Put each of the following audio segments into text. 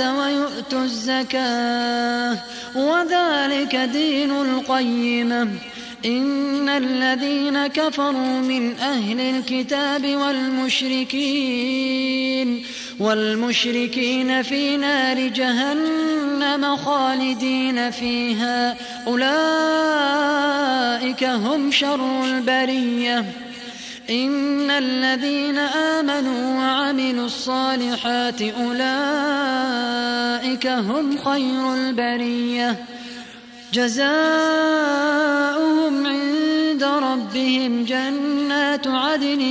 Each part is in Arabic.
ويؤتوا الزكاة. وذلك دين القيمة إن الذين كفروا من أهل الكتاب والمشركين والمشركين في نار جهنم خالدين فيها. أولئك هم شر البرية. إن الذين آمنوا وعملوا الصالحات أولئك هم خير البرية. جزاؤهم عند ربهم جنات عدن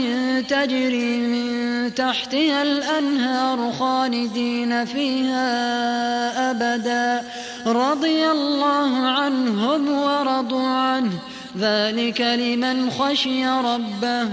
تجري من تحتها الأنهار خالدين فيها أبدا. رضي الله عنهم ورضوا عنه. ذلك لمن خشي ربه.